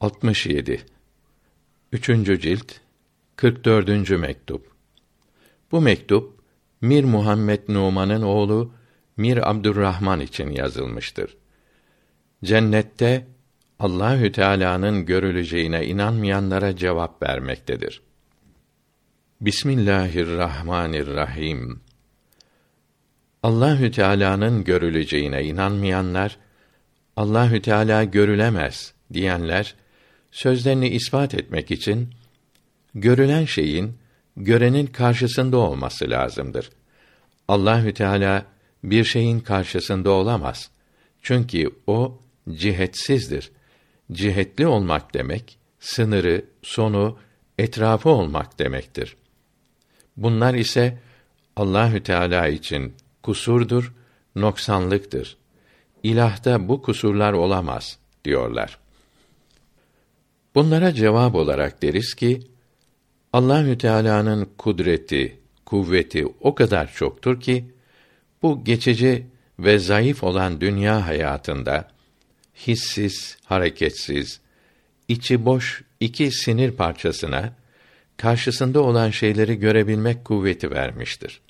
67 Üçüncü cilt 44. mektup Bu mektup Mir Muhammed Numan'ın oğlu Mir Abdurrahman için yazılmıştır. Cennette Allahü Teala'nın görüleceğine inanmayanlara cevap vermektedir. Bismillahirrahmanirrahim. Allahü Teala'nın görüleceğine inanmayanlar Allahü Teala görülemez diyenler sözlerini ispat etmek için görülen şeyin görenin karşısında olması lazımdır. Allahü Teala bir şeyin karşısında olamaz. Çünkü o cihetsizdir. Cihetli olmak demek sınırı, sonu, etrafı olmak demektir. Bunlar ise Allahü Teala için kusurdur, noksanlıktır. İlahta bu kusurlar olamaz diyorlar. Bunlara cevap olarak deriz ki Allahü Teala'nın kudreti, kuvveti o kadar çoktur ki bu geçici ve zayıf olan dünya hayatında hissiz, hareketsiz, içi boş iki sinir parçasına karşısında olan şeyleri görebilmek kuvveti vermiştir.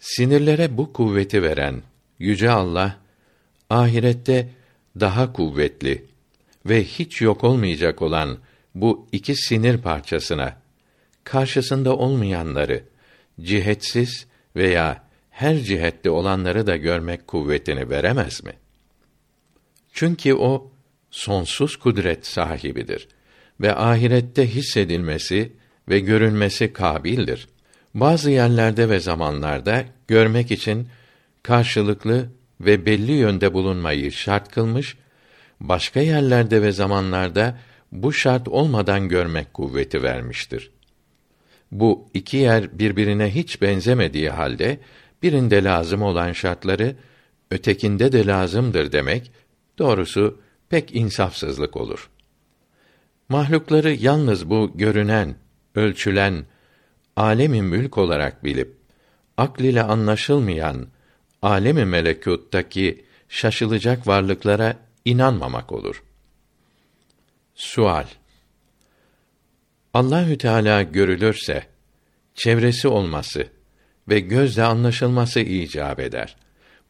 Sinirlere bu kuvveti veren yüce Allah ahirette daha kuvvetli ve hiç yok olmayacak olan bu iki sinir parçasına karşısında olmayanları cihetsiz veya her cihette olanları da görmek kuvvetini veremez mi? Çünkü o sonsuz kudret sahibidir ve ahirette hissedilmesi ve görünmesi kabildir. Bazı yerlerde ve zamanlarda görmek için karşılıklı ve belli yönde bulunmayı şart kılmış, başka yerlerde ve zamanlarda bu şart olmadan görmek kuvveti vermiştir. Bu iki yer birbirine hiç benzemediği halde birinde lazım olan şartları ötekinde de lazımdır demek doğrusu pek insafsızlık olur. Mahlukları yalnız bu görünen, ölçülen alemi mülk olarak bilip akl ile anlaşılmayan alemi melekuttaki şaşılacak varlıklara inanmamak olur. Sual Allahü Teala görülürse çevresi olması ve gözle anlaşılması icap eder.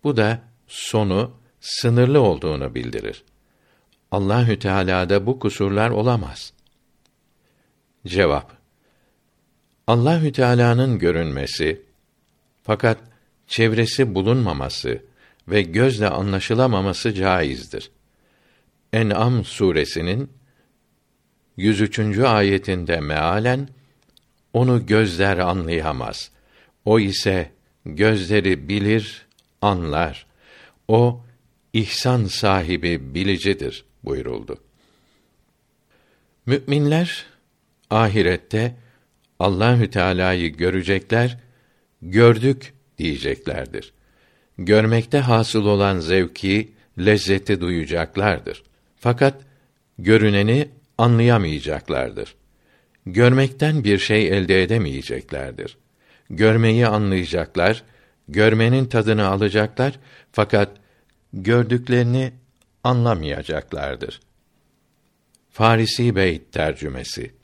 Bu da sonu sınırlı olduğunu bildirir. Allahü Teala'da bu kusurlar olamaz. Cevap Allahü Teala'nın görünmesi fakat çevresi bulunmaması ve gözle anlaşılamaması caizdir. En'am suresinin 103. ayetinde mealen onu gözler anlayamaz. O ise gözleri bilir, anlar. O ihsan sahibi bilicidir buyuruldu. Müminler ahirette Allahü Teala'yı görecekler, gördük diyeceklerdir. Görmekte hasıl olan zevki, lezzeti duyacaklardır. Fakat görüneni anlayamayacaklardır. Görmekten bir şey elde edemeyeceklerdir. Görmeyi anlayacaklar, görmenin tadını alacaklar fakat gördüklerini anlamayacaklardır. Farisi Beyt tercümesi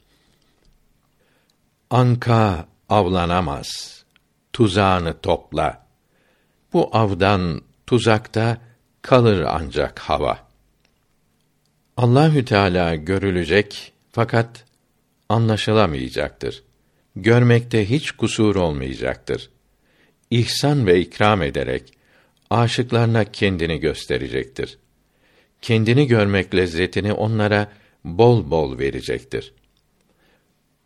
Anka avlanamaz. Tuzağını topla. Bu avdan, tuzakta kalır ancak hava. Allahü Teala görülecek fakat anlaşılamayacaktır. Görmekte hiç kusur olmayacaktır. İhsan ve ikram ederek aşıklarına kendini gösterecektir. Kendini görmek lezzetini onlara bol bol verecektir.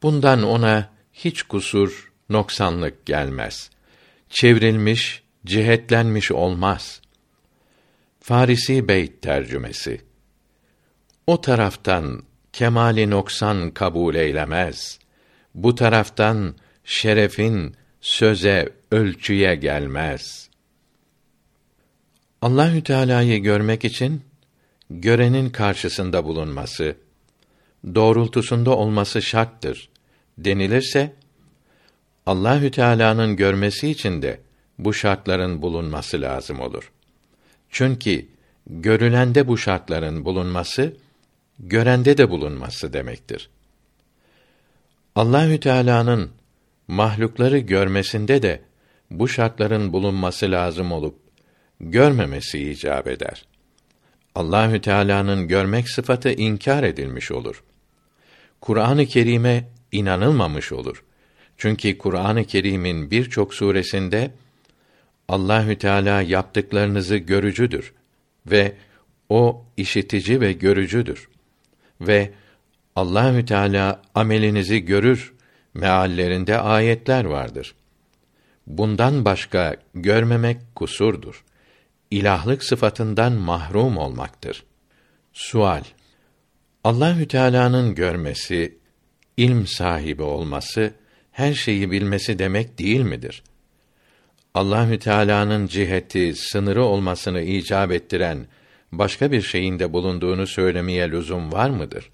Bundan ona hiç kusur, noksanlık gelmez. Çevrilmiş, cihetlenmiş olmaz. Farisi Beyt tercümesi o taraftan kemali noksan kabul eylemez. Bu taraftan şerefin söze, ölçüye gelmez. Allahü Teala'yı görmek için görenin karşısında bulunması, doğrultusunda olması şarttır denilirse Allahü Teala'nın görmesi için de bu şartların bulunması lazım olur. Çünkü görülende bu şartların bulunması görende de bulunması demektir. Allahü Teala'nın mahlukları görmesinde de bu şartların bulunması lazım olup görmemesi icap eder. Allahü Teala'nın görmek sıfatı inkar edilmiş olur. Kur'an-ı Kerim'e inanılmamış olur. Çünkü Kur'an-ı Kerim'in birçok suresinde Allahü Teala yaptıklarınızı görücüdür ve o işitici ve görücüdür ve Allahü Teala amelinizi görür meallerinde ayetler vardır. Bundan başka görmemek kusurdur. İlahlık sıfatından mahrum olmaktır. Sual Allahü Teala'nın görmesi, ilm sahibi olması, her şeyi bilmesi demek değil midir? Allahü Teala'nın ciheti, sınırı olmasını icap ettiren başka bir şeyin de bulunduğunu söylemeye lüzum var mıdır?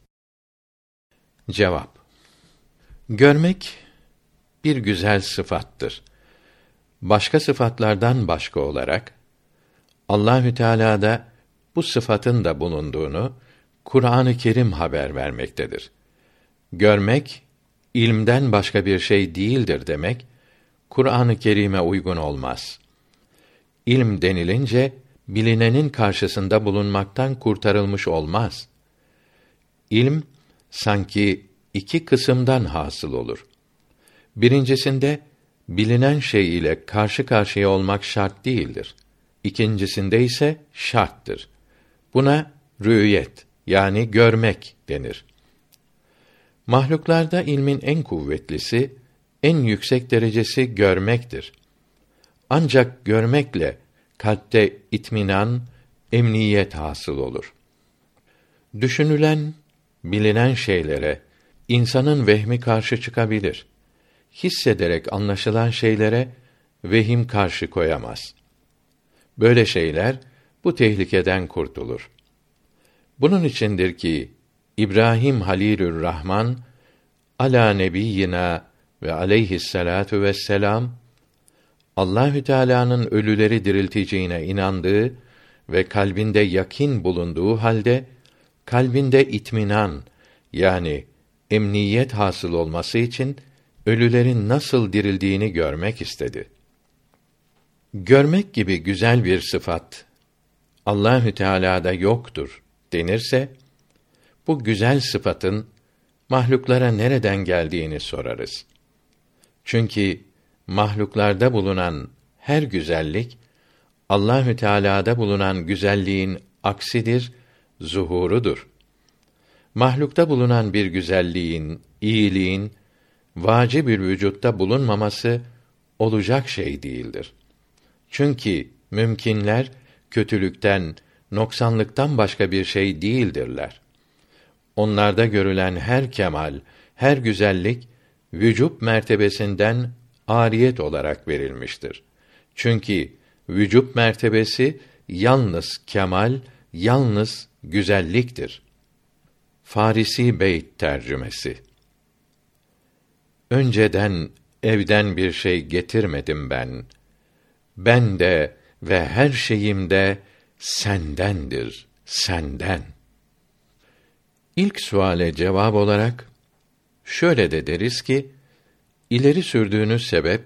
Cevap Görmek bir güzel sıfattır. Başka sıfatlardan başka olarak Allahü Teala'da bu sıfatın da bulunduğunu Kur'an-ı Kerim haber vermektedir. Görmek ilmden başka bir şey değildir demek Kur'an-ı Kerim'e uygun olmaz. İlm denilince bilinenin karşısında bulunmaktan kurtarılmış olmaz. İlm sanki iki kısımdan hasıl olur. Birincisinde bilinen şey ile karşı karşıya olmak şart değildir. İkincisinde ise şarttır. Buna rüyet yani görmek denir. Mahluklarda ilmin en kuvvetlisi, en yüksek derecesi görmektir. Ancak görmekle kalpte itminan, emniyet hasıl olur. Düşünülen, bilinen şeylere insanın vehmi karşı çıkabilir. Hissederek anlaşılan şeylere vehim karşı koyamaz. Böyle şeyler bu tehlikeden kurtulur. Bunun içindir ki İbrahim Halilür Rahman ala nebiyyina ve aleyhissalatu vesselam Allahü Teala'nın ölüleri dirilteceğine inandığı ve kalbinde yakin bulunduğu halde kalbinde itminan yani emniyet hasıl olması için ölülerin nasıl dirildiğini görmek istedi. Görmek gibi güzel bir sıfat Allahü Teala'da yoktur denirse bu güzel sıfatın mahluklara nereden geldiğini sorarız. Çünkü mahluklarda bulunan her güzellik Allahü Teala'da bulunan güzelliğin aksidir, zuhurudur. Mahlukta bulunan bir güzelliğin, iyiliğin vacib bir vücutta bulunmaması olacak şey değildir. Çünkü mümkinler kötülükten, noksanlıktan başka bir şey değildirler. Onlarda görülen her kemal, her güzellik vücub mertebesinden ariyet olarak verilmiştir. Çünkü vücub mertebesi yalnız kemal, yalnız güzelliktir. Farisi Beyt tercümesi Önceden evden bir şey getirmedim ben. Ben de ve her şeyim de sendendir, senden. İlk suale cevap olarak şöyle de deriz ki ileri sürdüğünüz sebep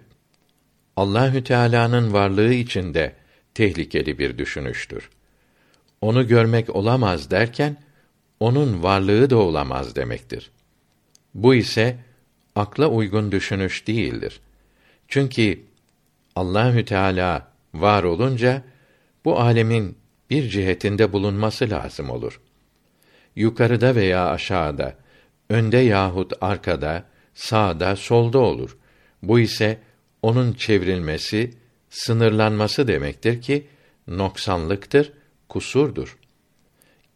Allahü Teala'nın varlığı içinde tehlikeli bir düşünüştür. Onu görmek olamaz derken onun varlığı da olamaz demektir. Bu ise akla uygun düşünüş değildir. Çünkü Allahü Teala var olunca bu alemin bir cihetinde bulunması lazım olur. Yukarıda veya aşağıda, önde yahut arkada, sağda, solda olur. Bu ise onun çevrilmesi, sınırlanması demektir ki noksanlıktır, kusurdur.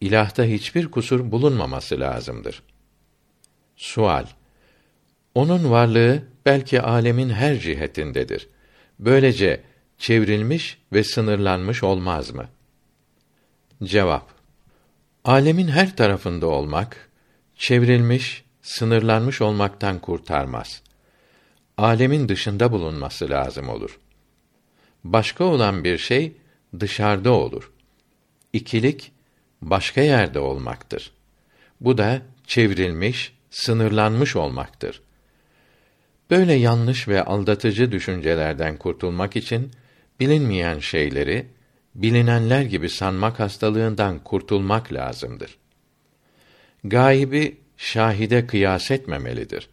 İlahta hiçbir kusur bulunmaması lazımdır. Sual onun varlığı belki alemin her cihetindedir. Böylece çevrilmiş ve sınırlanmış olmaz mı? Cevap Alemin her tarafında olmak çevrilmiş, sınırlanmış olmaktan kurtarmaz. Alemin dışında bulunması lazım olur. Başka olan bir şey dışarıda olur. İkilik başka yerde olmaktır. Bu da çevrilmiş, sınırlanmış olmaktır. Böyle yanlış ve aldatıcı düşüncelerden kurtulmak için bilinmeyen şeyleri bilinenler gibi sanmak hastalığından kurtulmak lazımdır. Gaybi şahide kıyas etmemelidir.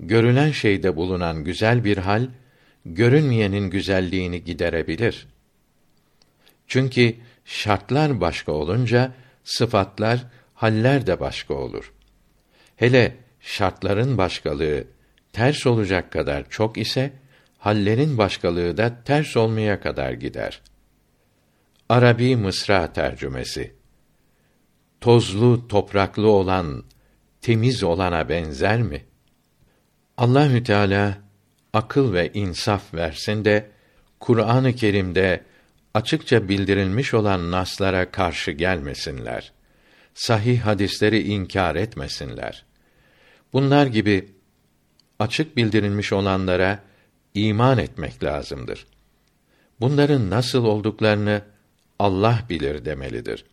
Görülen şeyde bulunan güzel bir hal görünmeyenin güzelliğini giderebilir. Çünkü şartlar başka olunca sıfatlar, haller de başka olur. Hele şartların başkalığı ters olacak kadar çok ise hallerin başkalığı da ters olmaya kadar gider. Arabi Mısra tercümesi Tozlu, topraklı olan temiz olana benzer mi? Allahü Teala akıl ve insaf versin de Kur'an-ı Kerim'de açıkça bildirilmiş olan naslara karşı gelmesinler. Sahih hadisleri inkar etmesinler. Bunlar gibi açık bildirilmiş olanlara iman etmek lazımdır. Bunların nasıl olduklarını Allah bilir demelidir.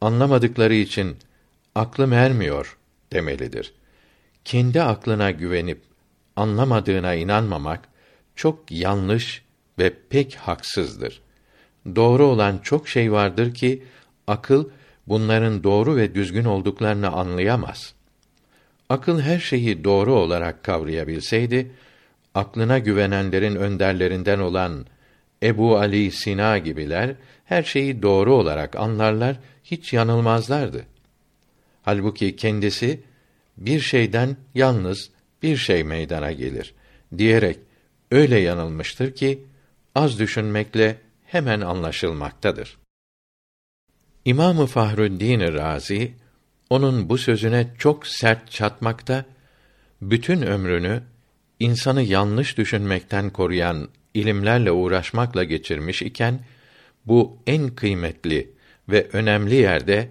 Anlamadıkları için aklım ermiyor demelidir. Kendi aklına güvenip anlamadığına inanmamak çok yanlış ve pek haksızdır. Doğru olan çok şey vardır ki akıl bunların doğru ve düzgün olduklarını anlayamaz. Akıl her şeyi doğru olarak kavrayabilseydi, aklına güvenenlerin önderlerinden olan Ebu Ali Sina gibiler her şeyi doğru olarak anlarlar, hiç yanılmazlardı. Halbuki kendisi bir şeyden yalnız bir şey meydana gelir diyerek öyle yanılmıştır ki az düşünmekle hemen anlaşılmaktadır. İmamı Fahruddin Razi onun bu sözüne çok sert çatmakta, bütün ömrünü insanı yanlış düşünmekten koruyan ilimlerle uğraşmakla geçirmiş iken bu en kıymetli ve önemli yerde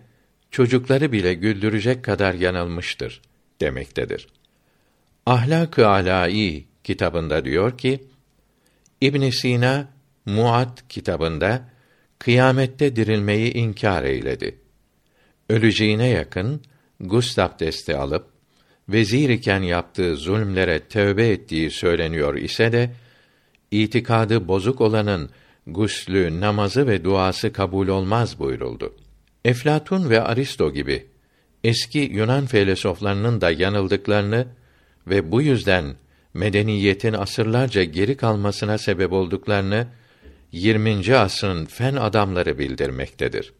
çocukları bile güldürecek kadar yanılmıştır demektedir. Ahlak-ı Alâî kitabında diyor ki, İbn Sina Muad kitabında kıyamette dirilmeyi inkar eyledi. Öleceğine yakın gusl abdesti alıp vezir iken yaptığı zulmlere tövbe ettiği söyleniyor ise de itikadı bozuk olanın guslü, namazı ve duası kabul olmaz buyuruldu. Eflatun ve Aristo gibi eski Yunan filozoflarının da yanıldıklarını ve bu yüzden medeniyetin asırlarca geri kalmasına sebep olduklarını 20. asrın fen adamları bildirmektedir.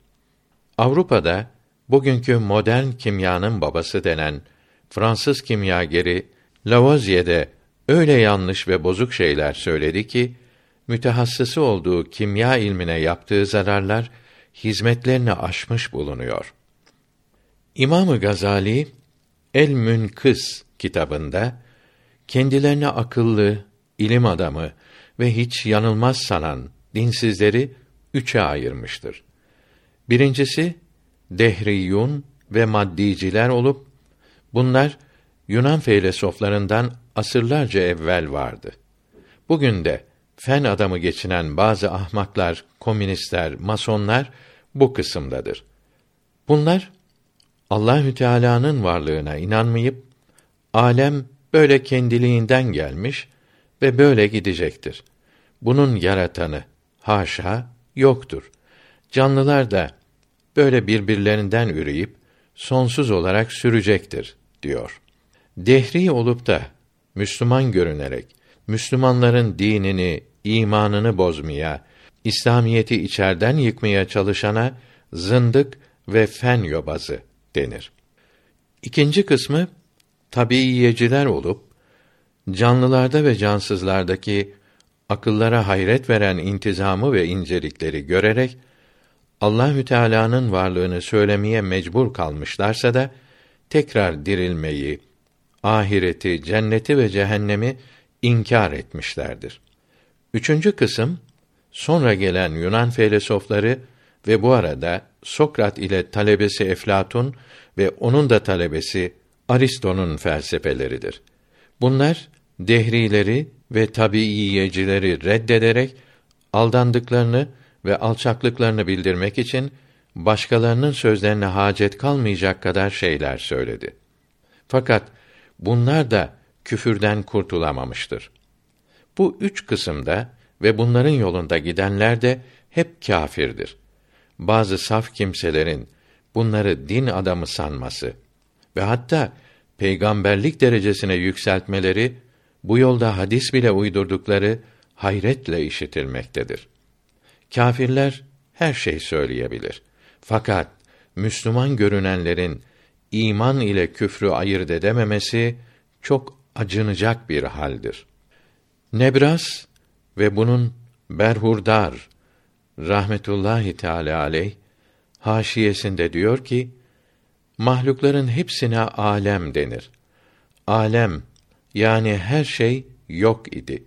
Avrupa'da bugünkü modern kimyanın babası denen Fransız kimyageri Lavoisier'de öyle yanlış ve bozuk şeyler söyledi ki mütehassısı olduğu kimya ilmine yaptığı zararlar hizmetlerini aşmış bulunuyor. İmamı Gazali El Münkıs kitabında kendilerini akıllı, ilim adamı ve hiç yanılmaz sanan dinsizleri üçe ayırmıştır. Birincisi dehriyun ve maddiciler olup bunlar Yunan filozoflarından asırlarca evvel vardı. Bugün de fen adamı geçinen bazı ahmaklar, komünistler, masonlar bu kısımdadır. Bunlar Allahü Teala'nın varlığına inanmayıp alem böyle kendiliğinden gelmiş ve böyle gidecektir. Bunun yaratanı haşa yoktur. Canlılar da böyle birbirlerinden üreyip sonsuz olarak sürecektir diyor. Dehri olup da Müslüman görünerek Müslümanların dinini, imanını bozmaya, İslamiyeti içerden yıkmaya çalışana zındık ve fen yobazı denir. İkinci kısmı tabiiyeciler olup canlılarda ve cansızlardaki akıllara hayret veren intizamı ve incelikleri görerek Allahü Teala'nın varlığını söylemeye mecbur kalmışlarsa da tekrar dirilmeyi, ahireti, cenneti ve cehennemi inkar etmişlerdir. Üçüncü kısım sonra gelen Yunan filozofları ve bu arada Sokrat ile talebesi Eflatun ve onun da talebesi Aristo'nun felsefeleridir. Bunlar dehrileri ve tabiiyecileri reddederek aldandıklarını ve alçaklıklarını bildirmek için başkalarının sözlerine hacet kalmayacak kadar şeyler söyledi. Fakat bunlar da küfürden kurtulamamıştır. Bu üç kısımda ve bunların yolunda gidenler de hep kâfirdir. Bazı saf kimselerin bunları din adamı sanması ve hatta peygamberlik derecesine yükseltmeleri bu yolda hadis bile uydurdukları hayretle işitilmektedir. Kâfirler her şey söyleyebilir. Fakat Müslüman görünenlerin iman ile küfrü ayırt edememesi çok acınacak bir haldir. Nebras ve bunun Berhurdar rahmetullahi teala aleyh haşiyesinde diyor ki mahlukların hepsine alem denir. Alem yani her şey yok idi.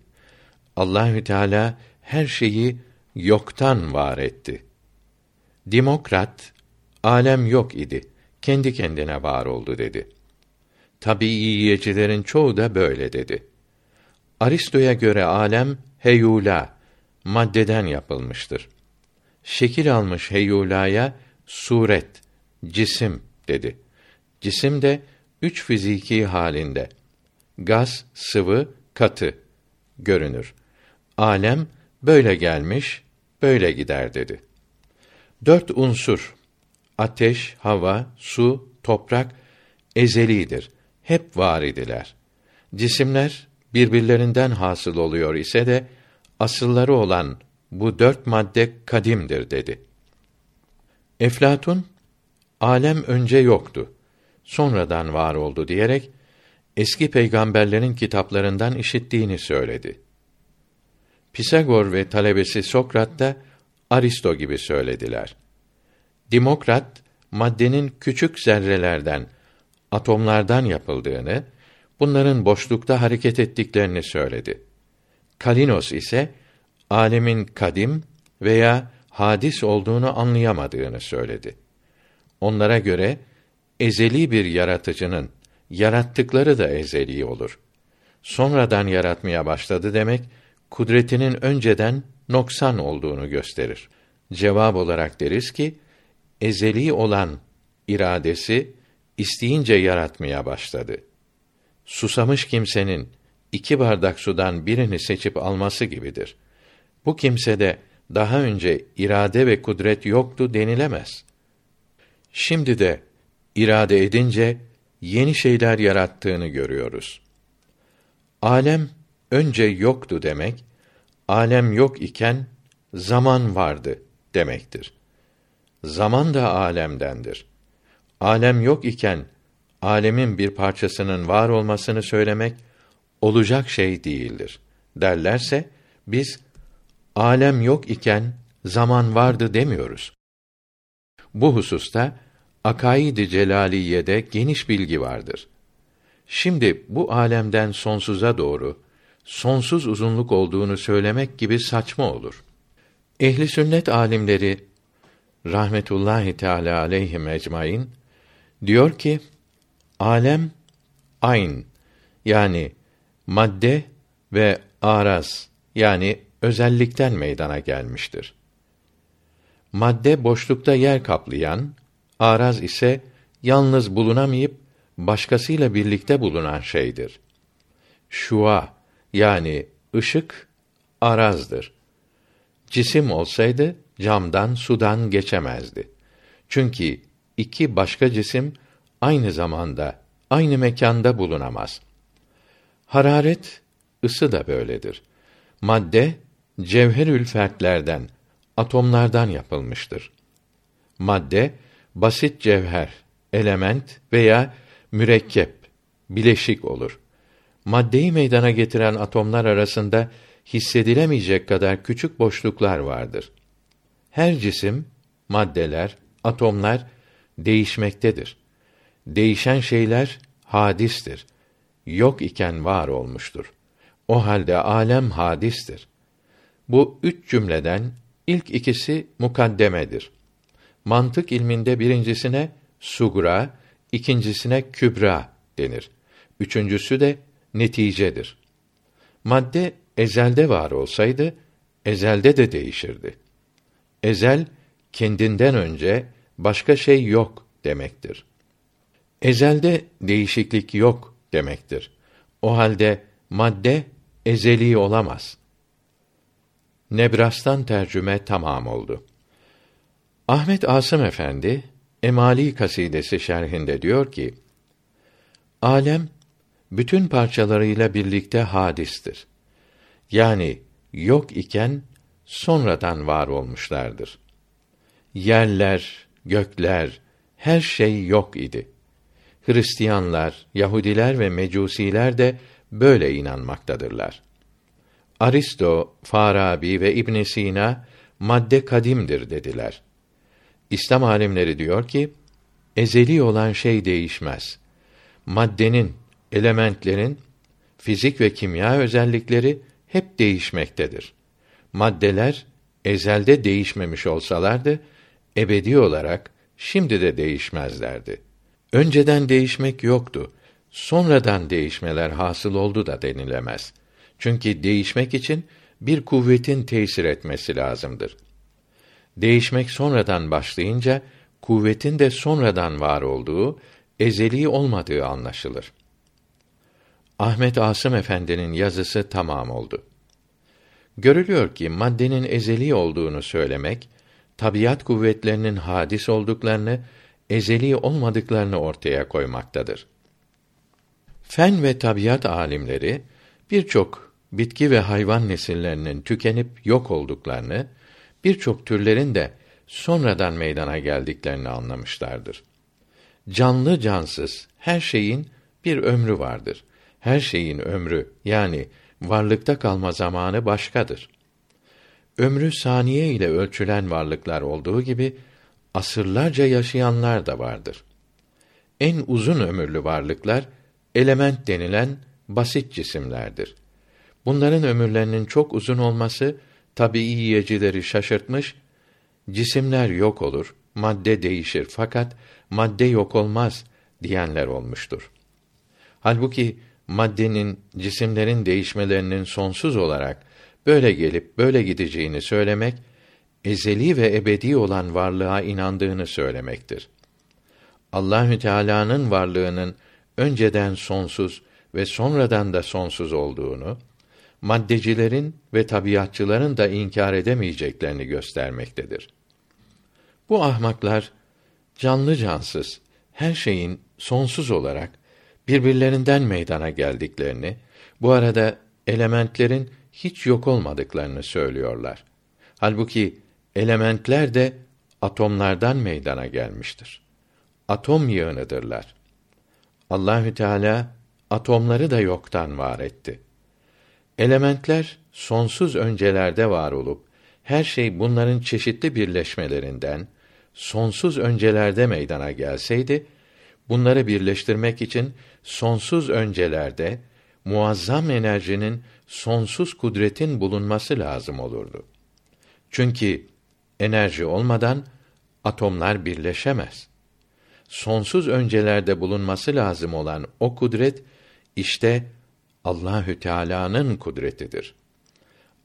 Allahü Teala her şeyi yoktan var etti. Demokrat alem yok idi. Kendi kendine var oldu dedi. Tabii yiyecilerin çoğu da böyle dedi. Aristo'ya göre alem heyula maddeden yapılmıştır. Şekil almış heyulaya suret, cisim dedi. Cisim de üç fiziki halinde gaz, sıvı, katı görünür. Alem böyle gelmiş, böyle gider dedi. Dört unsur ateş, hava, su, toprak ezelidir. Hep var idiler. Cisimler birbirlerinden hasıl oluyor ise de asılları olan bu dört madde kadimdir dedi. Eflatun alem önce yoktu. Sonradan var oldu diyerek eski peygamberlerin kitaplarından işittiğini söyledi. Pisagor ve talebesi Sokrat da Aristo gibi söylediler. Dimokrat maddenin küçük zerrelerden, atomlardan yapıldığını, bunların boşlukta hareket ettiklerini söyledi. Kalinos ise alemin kadim veya hadis olduğunu anlayamadığını söyledi. Onlara göre ezeli bir yaratıcının yarattıkları da ezeli olur. Sonradan yaratmaya başladı demek kudretinin önceden noksan olduğunu gösterir. Cevap olarak deriz ki ezeli olan iradesi isteyince yaratmaya başladı. Susamış kimsenin iki bardak sudan birini seçip alması gibidir. Bu kimsede daha önce irade ve kudret yoktu denilemez. Şimdi de irade edince yeni şeyler yarattığını görüyoruz. Alem önce yoktu demek, alem yok iken zaman vardı demektir. Zaman da alemdendir. Alem yok iken alemin bir parçasının var olmasını söylemek olacak şey değildir. Derlerse biz alem yok iken zaman vardı demiyoruz. Bu hususta Akaid-i Celaliye'de geniş bilgi vardır. Şimdi bu alemden sonsuza doğru sonsuz uzunluk olduğunu söylemek gibi saçma olur. Ehli sünnet alimleri rahmetullahi teala aleyhi ecmaîn diyor ki alem ayn yani madde ve araz yani özellikten meydana gelmiştir. Madde boşlukta yer kaplayan, araz ise yalnız bulunamayıp başkasıyla birlikte bulunan şeydir. Şua yani ışık arazdır. Cisim olsaydı camdan sudan geçemezdi. Çünkü iki başka cisim aynı zamanda aynı mekanda bulunamaz. Hararet ısı da böyledir. Madde cevherül fertlerden, atomlardan yapılmıştır. Madde basit cevher, element veya mürekkep, bileşik olur. Maddeyi meydana getiren atomlar arasında hissedilemeyecek kadar küçük boşluklar vardır. Her cisim, maddeler, atomlar değişmektedir. Değişen şeyler hadistir. Yok iken var olmuştur. O halde alem hadistir. Bu üç cümleden ilk ikisi mukaddemedir. Mantık ilminde birincisine sugra, ikincisine kübra denir. Üçüncüsü de neticedir. Madde ezelde var olsaydı ezelde de değişirdi. Ezel kendinden önce başka şey yok demektir. Ezelde değişiklik yok demektir. O halde madde ezeli olamaz. Nebras'tan tercüme tamam oldu. Ahmet Asım Efendi Emali kasidesi şerhinde diyor ki: Alem bütün parçalarıyla birlikte hadistir. Yani yok iken sonradan var olmuşlardır. Yerler, gökler, her şey yok idi. Hristiyanlar, Yahudiler ve Mecusiler de böyle inanmaktadırlar. Aristo, Farabi ve İbn Sina madde kadimdir dediler. İslam alimleri diyor ki ezeli olan şey değişmez. Maddenin, elementlerin fizik ve kimya özellikleri hep değişmektedir. Maddeler ezelde değişmemiş olsalardı ebedi olarak şimdi de değişmezlerdi. Önceden değişmek yoktu. Sonradan değişmeler hasıl oldu da denilemez. Çünkü değişmek için bir kuvvetin tesir etmesi lazımdır. Değişmek sonradan başlayınca kuvvetin de sonradan var olduğu, ezeli olmadığı anlaşılır. Ahmet Asım Efendi'nin yazısı tamam oldu. Görülüyor ki maddenin ezeli olduğunu söylemek, tabiat kuvvetlerinin hadis olduklarını, ezeli olmadıklarını ortaya koymaktadır. Fen ve tabiat alimleri birçok bitki ve hayvan nesillerinin tükenip yok olduklarını, birçok türlerin de sonradan meydana geldiklerini anlamışlardır. Canlı cansız her şeyin bir ömrü vardır. Her şeyin ömrü yani varlıkta kalma zamanı başkadır. Ömrü saniye ile ölçülen varlıklar olduğu gibi asırlarca yaşayanlar da vardır. En uzun ömürlü varlıklar element denilen basit cisimlerdir. Bunların ömürlerinin çok uzun olması tabii yiyecileri şaşırtmış. Cisimler yok olur, madde değişir fakat madde yok olmaz diyenler olmuştur. Halbuki maddenin, cisimlerin değişmelerinin sonsuz olarak böyle gelip böyle gideceğini söylemek ezeli ve ebedi olan varlığa inandığını söylemektir. Allahü Teala'nın varlığının önceden sonsuz ve sonradan da sonsuz olduğunu, maddecilerin ve tabiatçıların da inkar edemeyeceklerini göstermektedir. Bu ahmaklar canlı cansız her şeyin sonsuz olarak birbirlerinden meydana geldiklerini, bu arada elementlerin hiç yok olmadıklarını söylüyorlar. Halbuki elementler de atomlardan meydana gelmiştir. Atom yığınıdırlar. Allahü Teala atomları da yoktan var etti. Elementler sonsuz öncelerde var olup her şey bunların çeşitli birleşmelerinden sonsuz öncelerde meydana gelseydi bunları birleştirmek için sonsuz öncelerde muazzam enerjinin sonsuz kudretin bulunması lazım olurdu. Çünkü enerji olmadan atomlar birleşemez. Sonsuz öncelerde bulunması lazım olan o kudret işte Allahü Teala'nın kudretidir.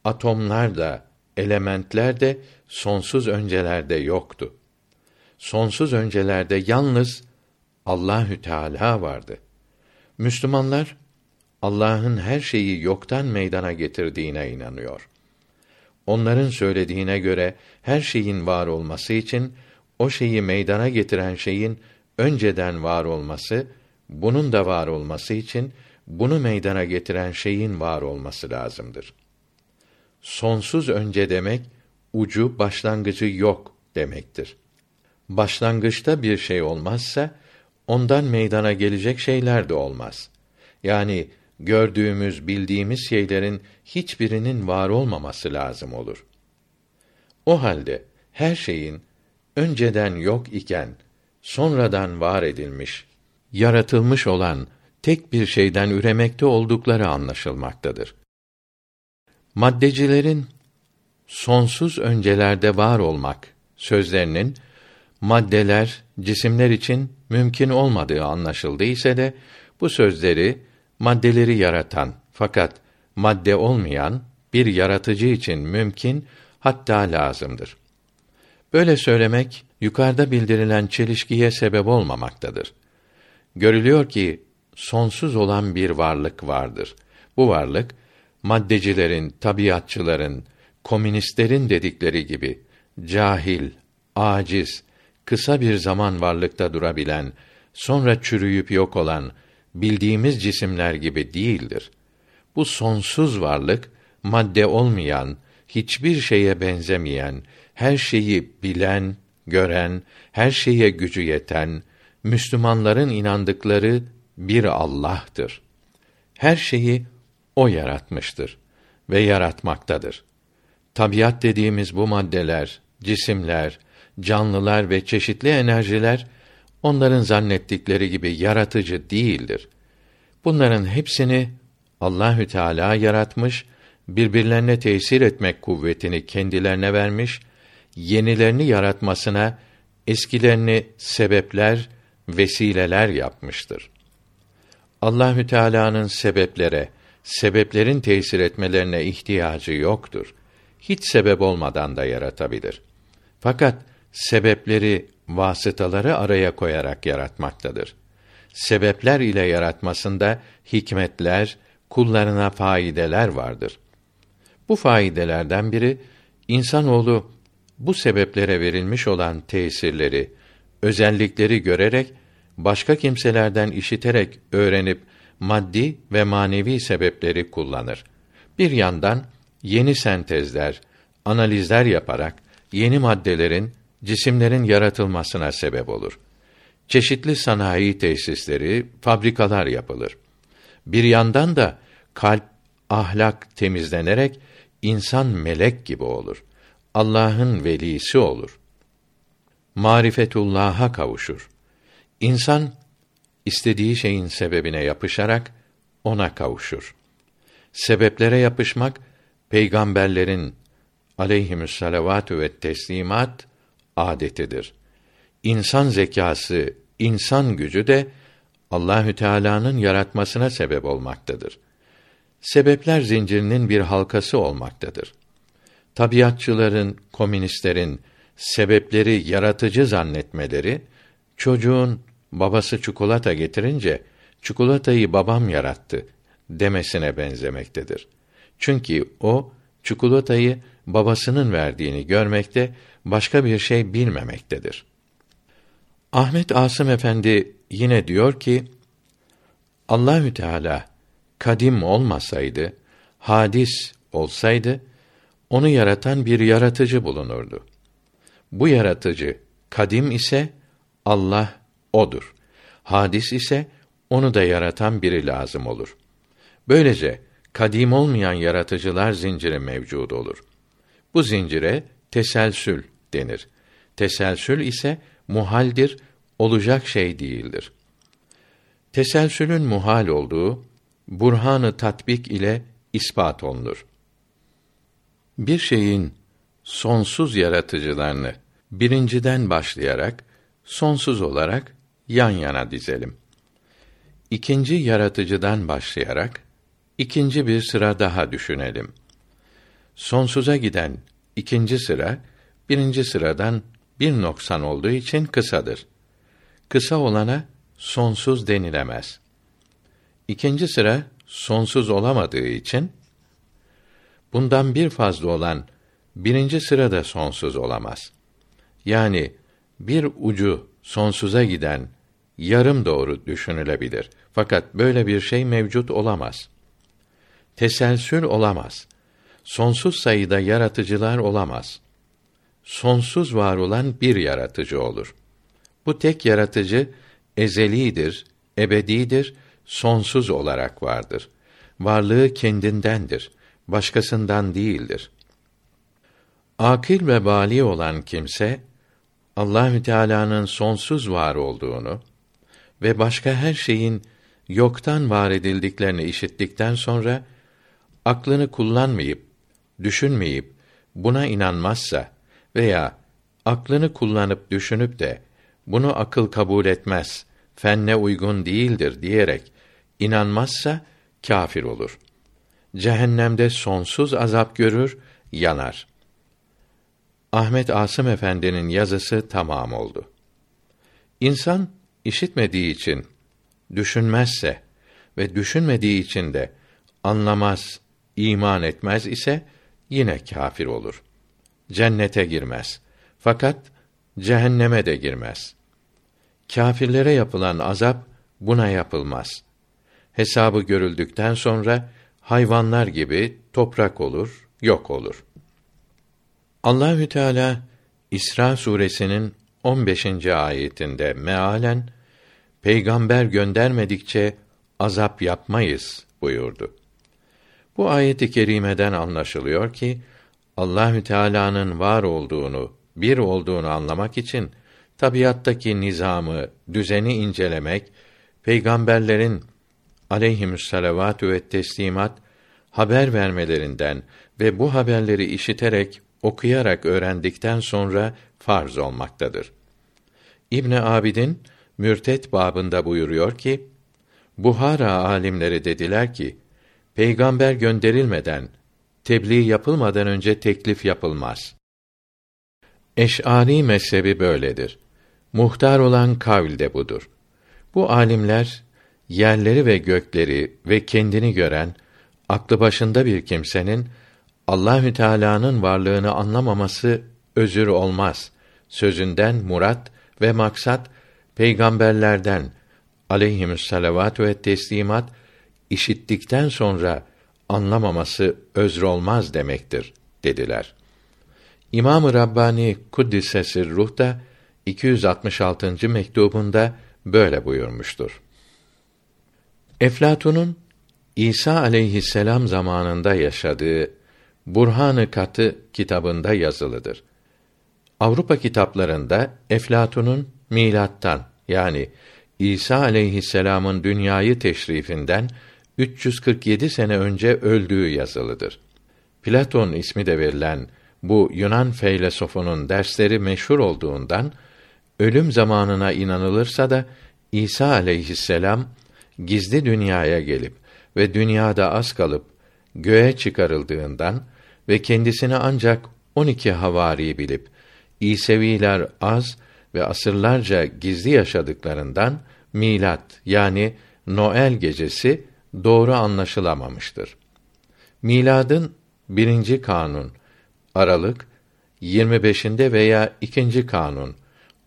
Atomlar da, elementler de sonsuz öncelerde yoktu. Sonsuz öncelerde yalnız Allahü Teala vardı. Müslümanlar Allah'ın her şeyi yoktan meydana getirdiğine inanıyor. Onların söylediğine göre her şeyin var olması için o şeyi meydana getiren şeyin önceden var olması, bunun da var olması için bunu meydana getiren şeyin var olması lazımdır. Sonsuz önce demek ucu başlangıcı yok demektir. Başlangıçta bir şey olmazsa ondan meydana gelecek şeyler de olmaz. Yani gördüğümüz, bildiğimiz şeylerin hiçbirinin var olmaması lazım olur. O halde her şeyin önceden yok iken sonradan var edilmiş, yaratılmış olan tek bir şeyden üremekte oldukları anlaşılmaktadır. Maddecilerin sonsuz öncelerde var olmak sözlerinin maddeler, cisimler için mümkün olmadığı anlaşıldı ise de bu sözleri maddeleri yaratan fakat madde olmayan bir yaratıcı için mümkün hatta lazımdır. Böyle söylemek yukarıda bildirilen çelişkiye sebep olmamaktadır. Görülüyor ki sonsuz olan bir varlık vardır. Bu varlık maddecilerin, tabiatçıların, komünistlerin dedikleri gibi cahil, aciz, kısa bir zaman varlıkta durabilen, sonra çürüyüp yok olan bildiğimiz cisimler gibi değildir. Bu sonsuz varlık madde olmayan, hiçbir şeye benzemeyen, her şeyi bilen, gören, her şeye gücü yeten, Müslümanların inandıkları bir Allah'tır. Her şeyi o yaratmıştır ve yaratmaktadır. Tabiat dediğimiz bu maddeler, cisimler, canlılar ve çeşitli enerjiler onların zannettikleri gibi yaratıcı değildir. Bunların hepsini Allahü Teala yaratmış, birbirlerine tesir etmek kuvvetini kendilerine vermiş, yenilerini yaratmasına eskilerini sebepler, vesileler yapmıştır. Allahü Teala'nın sebeplere, sebeplerin tesir etmelerine ihtiyacı yoktur. Hiç sebep olmadan da yaratabilir. Fakat sebepleri, vasıtaları araya koyarak yaratmaktadır. Sebepler ile yaratmasında hikmetler, kullarına faydeler vardır. Bu faydelerden biri insanoğlu bu sebeplere verilmiş olan tesirleri, özellikleri görerek başka kimselerden işiterek öğrenip maddi ve manevi sebepleri kullanır. Bir yandan yeni sentezler, analizler yaparak yeni maddelerin, cisimlerin yaratılmasına sebep olur. Çeşitli sanayi tesisleri, fabrikalar yapılır. Bir yandan da kalp, ahlak temizlenerek insan melek gibi olur. Allah'ın velisi olur. Marifetullah'a kavuşur. İnsan istediği şeyin sebebine yapışarak ona kavuşur. Sebeplere yapışmak peygamberlerin aleyhimüs salavatü ve teslimat adetidir. İnsan zekası, insan gücü de Allahü Teala'nın yaratmasına sebep olmaktadır. Sebepler zincirinin bir halkası olmaktadır. Tabiatçıların, komünistlerin sebepleri yaratıcı zannetmeleri çocuğun babası çikolata getirince çikolatayı babam yarattı demesine benzemektedir. Çünkü o çikolatayı babasının verdiğini görmekte, başka bir şey bilmemektedir. Ahmet Asım Efendi yine diyor ki Allahü Teala kadim olmasaydı, hadis olsaydı onu yaratan bir yaratıcı bulunurdu. Bu yaratıcı kadim ise Allah odur. Hadis ise onu da yaratan biri lazım olur. Böylece kadim olmayan yaratıcılar zinciri mevcud olur. Bu zincire teselsül denir. Teselsül ise muhaldir, olacak şey değildir. Teselsülün muhal olduğu burhanı tatbik ile ispat olunur. Bir şeyin sonsuz yaratıcılarını birinciden başlayarak sonsuz olarak yan yana dizelim. İkinci yaratıcıdan başlayarak ikinci bir sıra daha düşünelim. Sonsuza giden ikinci sıra birinci sıradan bir noksan olduğu için kısadır. Kısa olana sonsuz denilemez. İkinci sıra sonsuz olamadığı için bundan bir fazla olan birinci sıra da sonsuz olamaz. Yani bir ucu sonsuza giden yarım doğru düşünülebilir. Fakat böyle bir şey mevcut olamaz. Teselsül olamaz. Sonsuz sayıda yaratıcılar olamaz. Sonsuz var olan bir yaratıcı olur. Bu tek yaratıcı ezelidir, ebedidir, sonsuz olarak vardır. Varlığı kendindendir, başkasından değildir. Akil ve bali olan kimse Allahü Teala'nın sonsuz var olduğunu ve başka her şeyin yoktan var edildiklerini işittikten sonra aklını kullanmayıp, düşünmeyip buna inanmazsa veya aklını kullanıp düşünüp de bunu akıl kabul etmez, fenne uygun değildir diyerek inanmazsa kâfir olur. Cehennemde sonsuz azap görür, yanar. Ahmet Asım Efendi'nin yazısı tamam oldu. İnsan işitmediği için düşünmezse ve düşünmediği için de anlamaz, iman etmez ise yine kâfir olur. Cennete girmez. Fakat cehenneme de girmez. Kâfirlere yapılan azap buna yapılmaz. Hesabı görüldükten sonra hayvanlar gibi toprak olur, yok olur. Allahü Teala İsra suresinin 15. ayetinde mealen peygamber göndermedikçe azap yapmayız buyurdu. Bu ayeti kerimeden anlaşılıyor ki Allahü Teala'nın var olduğunu, bir olduğunu anlamak için tabiattaki nizamı, düzeni incelemek, peygamberlerin aleyhimüsselavatü ve teslimat haber vermelerinden ve bu haberleri işiterek, okuyarak öğrendikten sonra farz olmaktadır. İbn Abidin Mürtet babında buyuruyor ki, Buhara alimleri dediler ki, peygamber gönderilmeden, tebliğ yapılmadan önce teklif yapılmaz. Eş'ari mezhebi böyledir. Muhtar olan kavl de budur. Bu alimler yerleri ve gökleri ve kendini gören aklı başında bir kimsenin Allahü Teala'nın varlığını anlamaması özür olmaz. Sözünden murat ve maksat peygamberlerden aleyhimüsselavat ve teslimat işittikten sonra anlamaması özür olmaz demektir dediler. İmam-ı Rabbani Kuddisesi Ruh da 266. mektubunda böyle buyurmuştur. Eflatun'un İsa aleyhisselam zamanında yaşadığı Burhanı Katı kitabında yazılıdır. Avrupa kitaplarında Eflatun'un milattan yani İsa aleyhisselam'ın dünyayı teşrifinden 347 sene önce öldüğü yazılıdır. Platon ismi de verilen bu Yunan feylesofunun dersleri meşhur olduğundan ölüm zamanına inanılırsa da İsa aleyhisselam gizli dünyaya gelip ve dünyada az kalıp göğe çıkarıldığından ve kendisini ancak 12 havari bilip İseviler az ve asırlarca gizli yaşadıklarından milat yani Noel gecesi doğru anlaşılamamıştır. Miladın birinci kanun Aralık 25'inde veya ikinci kanun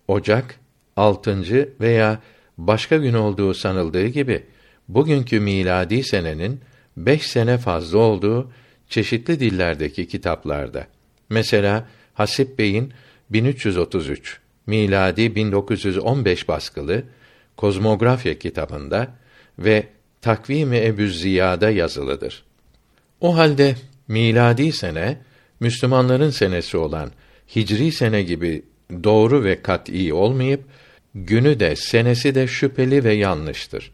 Ocak 6. veya başka gün olduğu sanıldığı gibi bugünkü miladi senenin beş sene fazla olduğu çeşitli dillerdeki kitaplarda. Mesela Hasip Bey'in 1333 miladi 1915 baskılı Kozmografya kitabında ve Takvim-i Ebu Ziya'da yazılıdır. O halde miladi sene Müslümanların senesi olan Hicri sene gibi doğru ve kat'î olmayıp günü de senesi de şüpheli ve yanlıştır.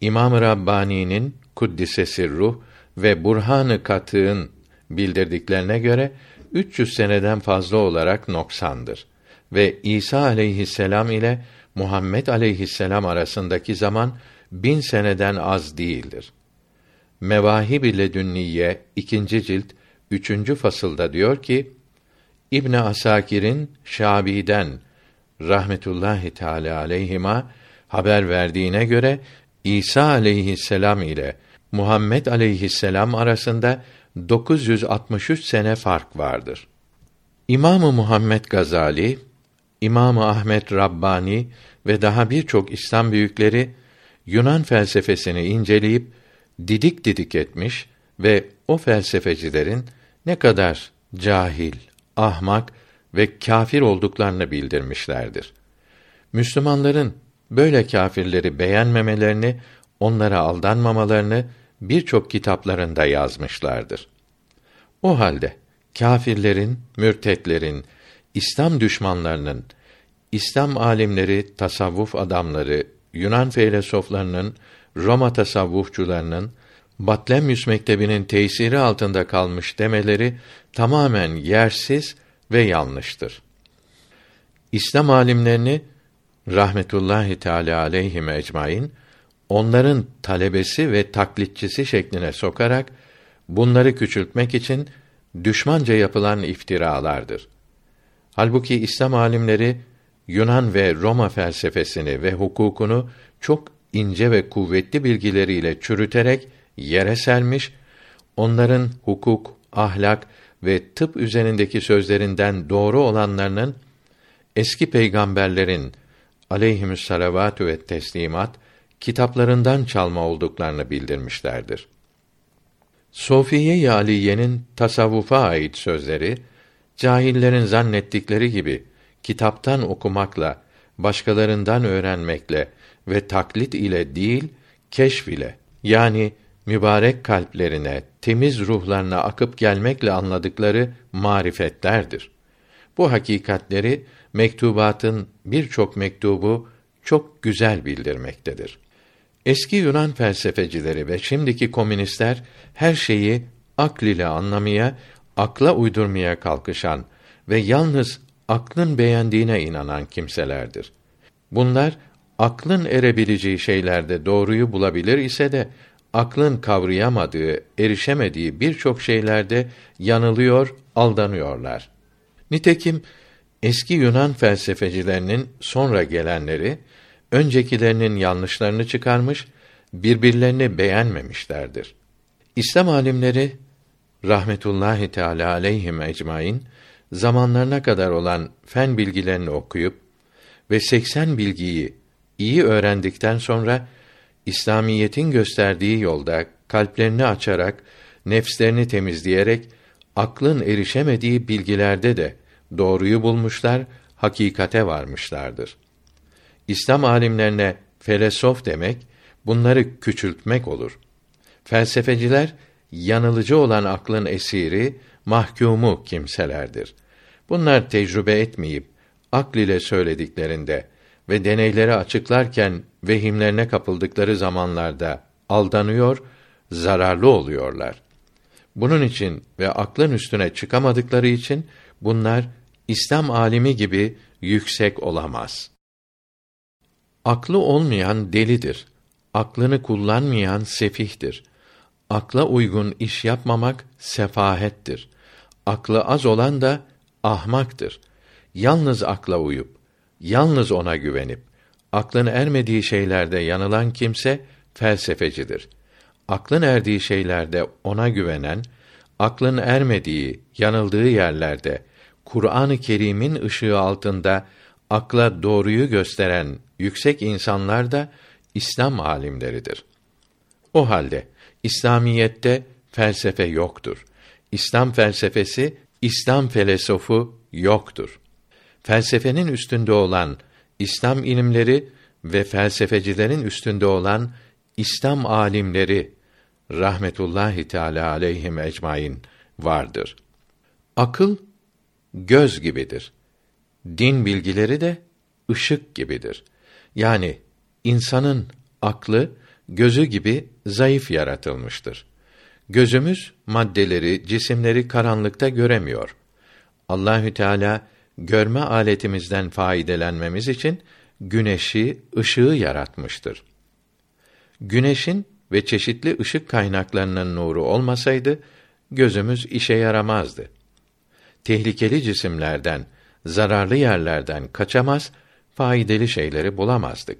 İmam Rabbani'nin Kuddisesi ruh ve Burhanı bildirdiklerine göre 300 seneden fazla olarak noksandır ve İsa aleyhisselam ile Muhammed aleyhisselam arasındaki zaman bin seneden az değildir. Mevahib ile Dünniye ikinci cilt üçüncü fasılda diyor ki İbn Asakir'in Şabi'den rahmetullahi teala aleyhima haber verdiğine göre İsa aleyhisselam ile Muhammed aleyhisselam arasında 963 sene fark vardır. İmamı Muhammed Gazali, İmamı Ahmet Rabbani ve daha birçok İslam büyükleri Yunan felsefesini inceleyip didik didik etmiş ve o felsefecilerin ne kadar cahil, ahmak ve kâfir olduklarını bildirmişlerdir. Müslümanların böyle kâfirleri beğenmemelerini, onlara aldanmamalarını birçok kitaplarında yazmışlardır. O halde kâfirlerin, mürtetlerin, İslam düşmanlarının, İslam alimleri, tasavvuf adamları, Yunan filozoflarının, Roma tasavvufçularının, Batlemyus mektebinin tesiri altında kalmış demeleri tamamen yersiz ve yanlıştır. İslam alimlerini rahmetullahi teala aleyhim ecmaîn onların talebesi ve taklitçisi şekline sokarak bunları küçültmek için düşmanca yapılan iftiralardır. Halbuki İslam alimleri Yunan ve Roma felsefesini ve hukukunu çok ince ve kuvvetli bilgileriyle çürüterek yere sermiş, onların hukuk, ahlak ve tıp üzerindeki sözlerinden doğru olanlarının eski peygamberlerin aleyhimüs salavatü ve teslimat kitaplarından çalma olduklarını bildirmişlerdir. Sofiye-i Aliye'nin tasavvufa ait sözleri cahillerin zannettikleri gibi kitaptan okumakla, başkalarından öğrenmekle ve taklit ile değil, keşf ile yani mübarek kalplerine, temiz ruhlarına akıp gelmekle anladıkları marifetlerdir. Bu hakikatleri mektubatın birçok mektubu çok güzel bildirmektedir. Eski Yunan felsefecileri ve şimdiki komünistler her şeyi akl ile anlamaya, akla uydurmaya kalkışan ve yalnız aklın beğendiğine inanan kimselerdir. Bunlar aklın erebileceği şeylerde doğruyu bulabilir ise de aklın kavrayamadığı, erişemediği birçok şeylerde yanılıyor, aldanıyorlar. Nitekim eski Yunan felsefecilerinin sonra gelenleri öncekilerinin yanlışlarını çıkarmış, birbirlerini beğenmemişlerdir. İslam alimleri rahmetullahi teala aleyhim ecmaîn zamanlarına kadar olan fen bilgilerini okuyup ve 80 bilgiyi iyi öğrendikten sonra İslamiyetin gösterdiği yolda kalplerini açarak, nefslerini temizleyerek aklın erişemediği bilgilerde de doğruyu bulmuşlar, hakikate varmışlardır. İslam alimlerine felesof demek bunları küçültmek olur. Felsefeciler yanılıcı olan aklın esiri, mahkumu kimselerdir. Bunlar tecrübe etmeyip akl ile söylediklerinde ve deneyleri açıklarken vehimlerine kapıldıkları zamanlarda aldanıyor, zararlı oluyorlar. Bunun için ve aklın üstüne çıkamadıkları için bunlar İslam alimi gibi yüksek olamaz. Aklı olmayan delidir. Aklını kullanmayan sefihtir. Akla uygun iş yapmamak sefahettir. Aklı az olan da ahmaktır. Yalnız akla uyup, yalnız ona güvenip, aklın ermediği şeylerde yanılan kimse felsefecidir. Aklın erdiği şeylerde ona güvenen, aklın ermediği, yanıldığı yerlerde Kur'an-ı Kerim'in ışığı altında akla doğruyu gösteren yüksek insanlar da İslam alimleridir. O halde İslamiyette felsefe yoktur. İslam felsefesi, İslam filosofu yoktur. Felsefenin üstünde olan İslam ilimleri ve felsefecilerin üstünde olan İslam alimleri rahmetullahi teala aleyhim ecmaîn vardır. Akıl göz gibidir. Din bilgileri de ışık gibidir. Yani insanın aklı gözü gibi zayıf yaratılmıştır. Gözümüz maddeleri, cisimleri karanlıkta göremiyor. Allahü Teala görme aletimizden faydelenmemiz için güneşi, ışığı yaratmıştır. Güneşin ve çeşitli ışık kaynaklarının nuru olmasaydı gözümüz işe yaramazdı. Tehlikeli cisimlerden, zararlı yerlerden kaçamaz, faydalı şeyleri bulamazdık.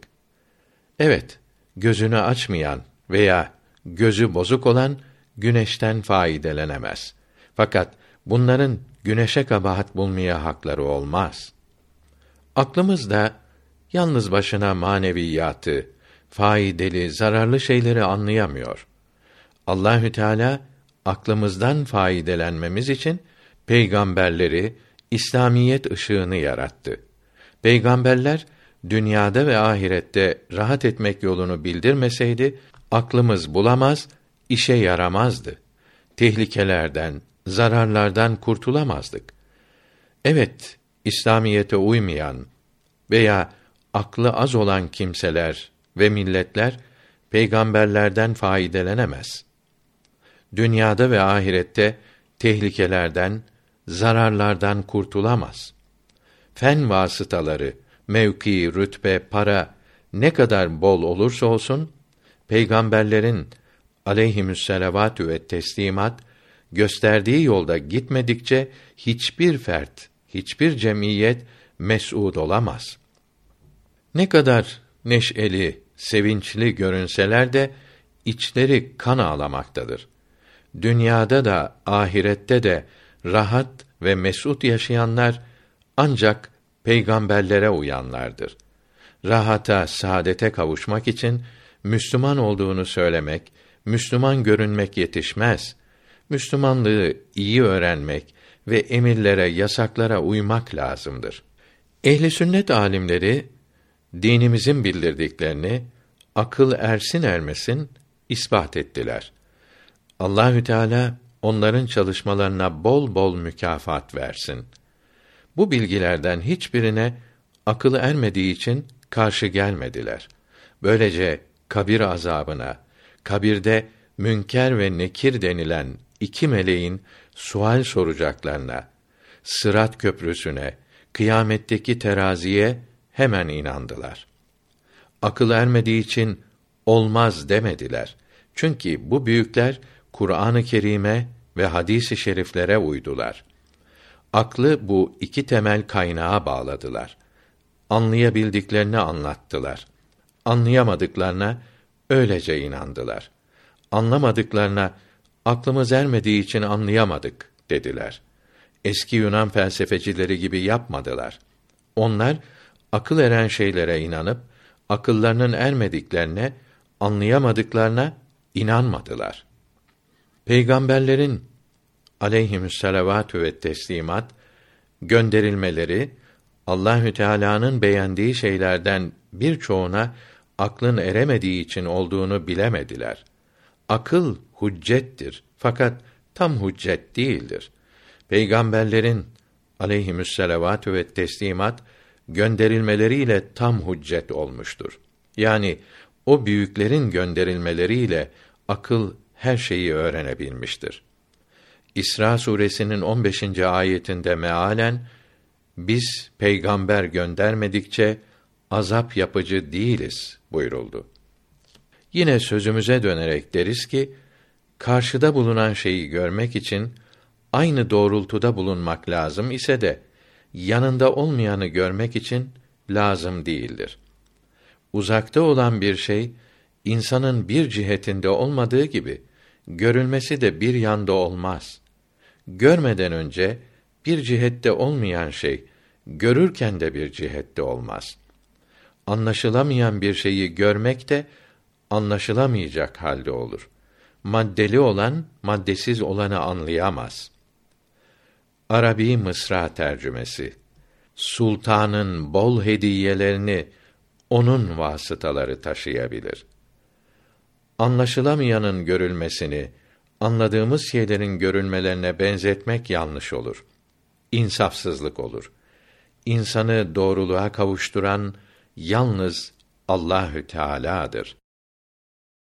Evet, gözünü açmayan veya gözü bozuk olan güneşten faydelenemez. Fakat bunların güneşe kabahat bulmaya hakları olmaz. Aklımız da yalnız başına maneviyatı, faydalı, zararlı şeyleri anlayamıyor. Allahü Teala aklımızdan faydelenmemiz için peygamberleri, İslamiyet ışığını yarattı. Peygamberler dünyada ve ahirette rahat etmek yolunu bildirmeseydi aklımız bulamaz, işe yaramazdı. Tehlikelerden, zararlardan kurtulamazdık. Evet, İslamiyete uymayan veya aklı az olan kimseler ve milletler peygamberlerden faydelenemez. Dünyada ve ahirette tehlikelerden, zararlardan kurtulamaz. Fen vasıtaları, mevki, rütbe, para ne kadar bol olursa olsun peygamberlerin aleyhimüsselavatü ve teslimat gösterdiği yolda gitmedikçe hiçbir fert, hiçbir cemiyet mes'ud olamaz. Ne kadar neşeli, sevinçli görünseler de içleri kan ağlamaktadır. Dünyada da ahirette de rahat ve mesut yaşayanlar ancak peygamberlere uyanlardır. Rahata, saadete kavuşmak için Müslüman olduğunu söylemek, Müslüman görünmek yetişmez. Müslümanlığı iyi öğrenmek ve emirlere, yasaklara uymak lazımdır. Ehli sünnet alimleri dinimizin bildirdiklerini akıl ersin ermesin ispat ettiler. Allahü Teala onların çalışmalarına bol bol mükafat versin. Bu bilgilerden hiçbirine akıl ermediği için karşı gelmediler. Böylece kabir azabına, kabirde münker ve nekir denilen iki meleğin sual soracaklarına, sırat köprüsüne, kıyametteki teraziye hemen inandılar. Akıl ermediği için olmaz demediler. Çünkü bu büyükler Kur'an-ı Kerim'e ve hadis-i şeriflere uydular. Aklı bu iki temel kaynağa bağladılar. Anlayabildiklerini anlattılar. Anlayamadıklarına öylece inandılar. Anlamadıklarına aklımız ermediği için anlayamadık dediler. Eski Yunan felsefecileri gibi yapmadılar. Onlar akıl eren şeylere inanıp akıllarının ermediklerine, anlayamadıklarına inanmadılar. Peygamberlerin aleyhimüsselavatü ve teslimat gönderilmeleri Allahü Teala'nın beğendiği şeylerden birçoğuna aklın eremediği için olduğunu bilemediler. Akıl hüccettir fakat tam hüccet değildir. Peygamberlerin aleyhimüsselavatü ve teslimat gönderilmeleriyle tam hüccet olmuştur. Yani o büyüklerin gönderilmeleriyle akıl her şeyi öğrenebilmiştir. İsra suresinin 15. ayetinde mealen biz peygamber göndermedikçe azap yapıcı değiliz buyuruldu. Yine sözümüze dönerek deriz ki karşıda bulunan şeyi görmek için aynı doğrultuda bulunmak lazım ise de yanında olmayanı görmek için lazım değildir. Uzakta olan bir şey insanın bir cihetinde olmadığı gibi görülmesi de bir yanda olmaz. Görmeden önce bir cihette olmayan şey görürken de bir cihette olmaz. Anlaşılamayan bir şeyi görmek de anlaşılamayacak halde olur. Maddeli olan maddesiz olanı anlayamaz. Arabi Mısra tercümesi Sultanın bol hediyelerini onun vasıtaları taşıyabilir. Anlaşılamayanın görülmesini anladığımız şeylerin görülmelerine benzetmek yanlış olur. İnsafsızlık olur. İnsanı doğruluğa kavuşturan yalnız Allahü Teala'dır.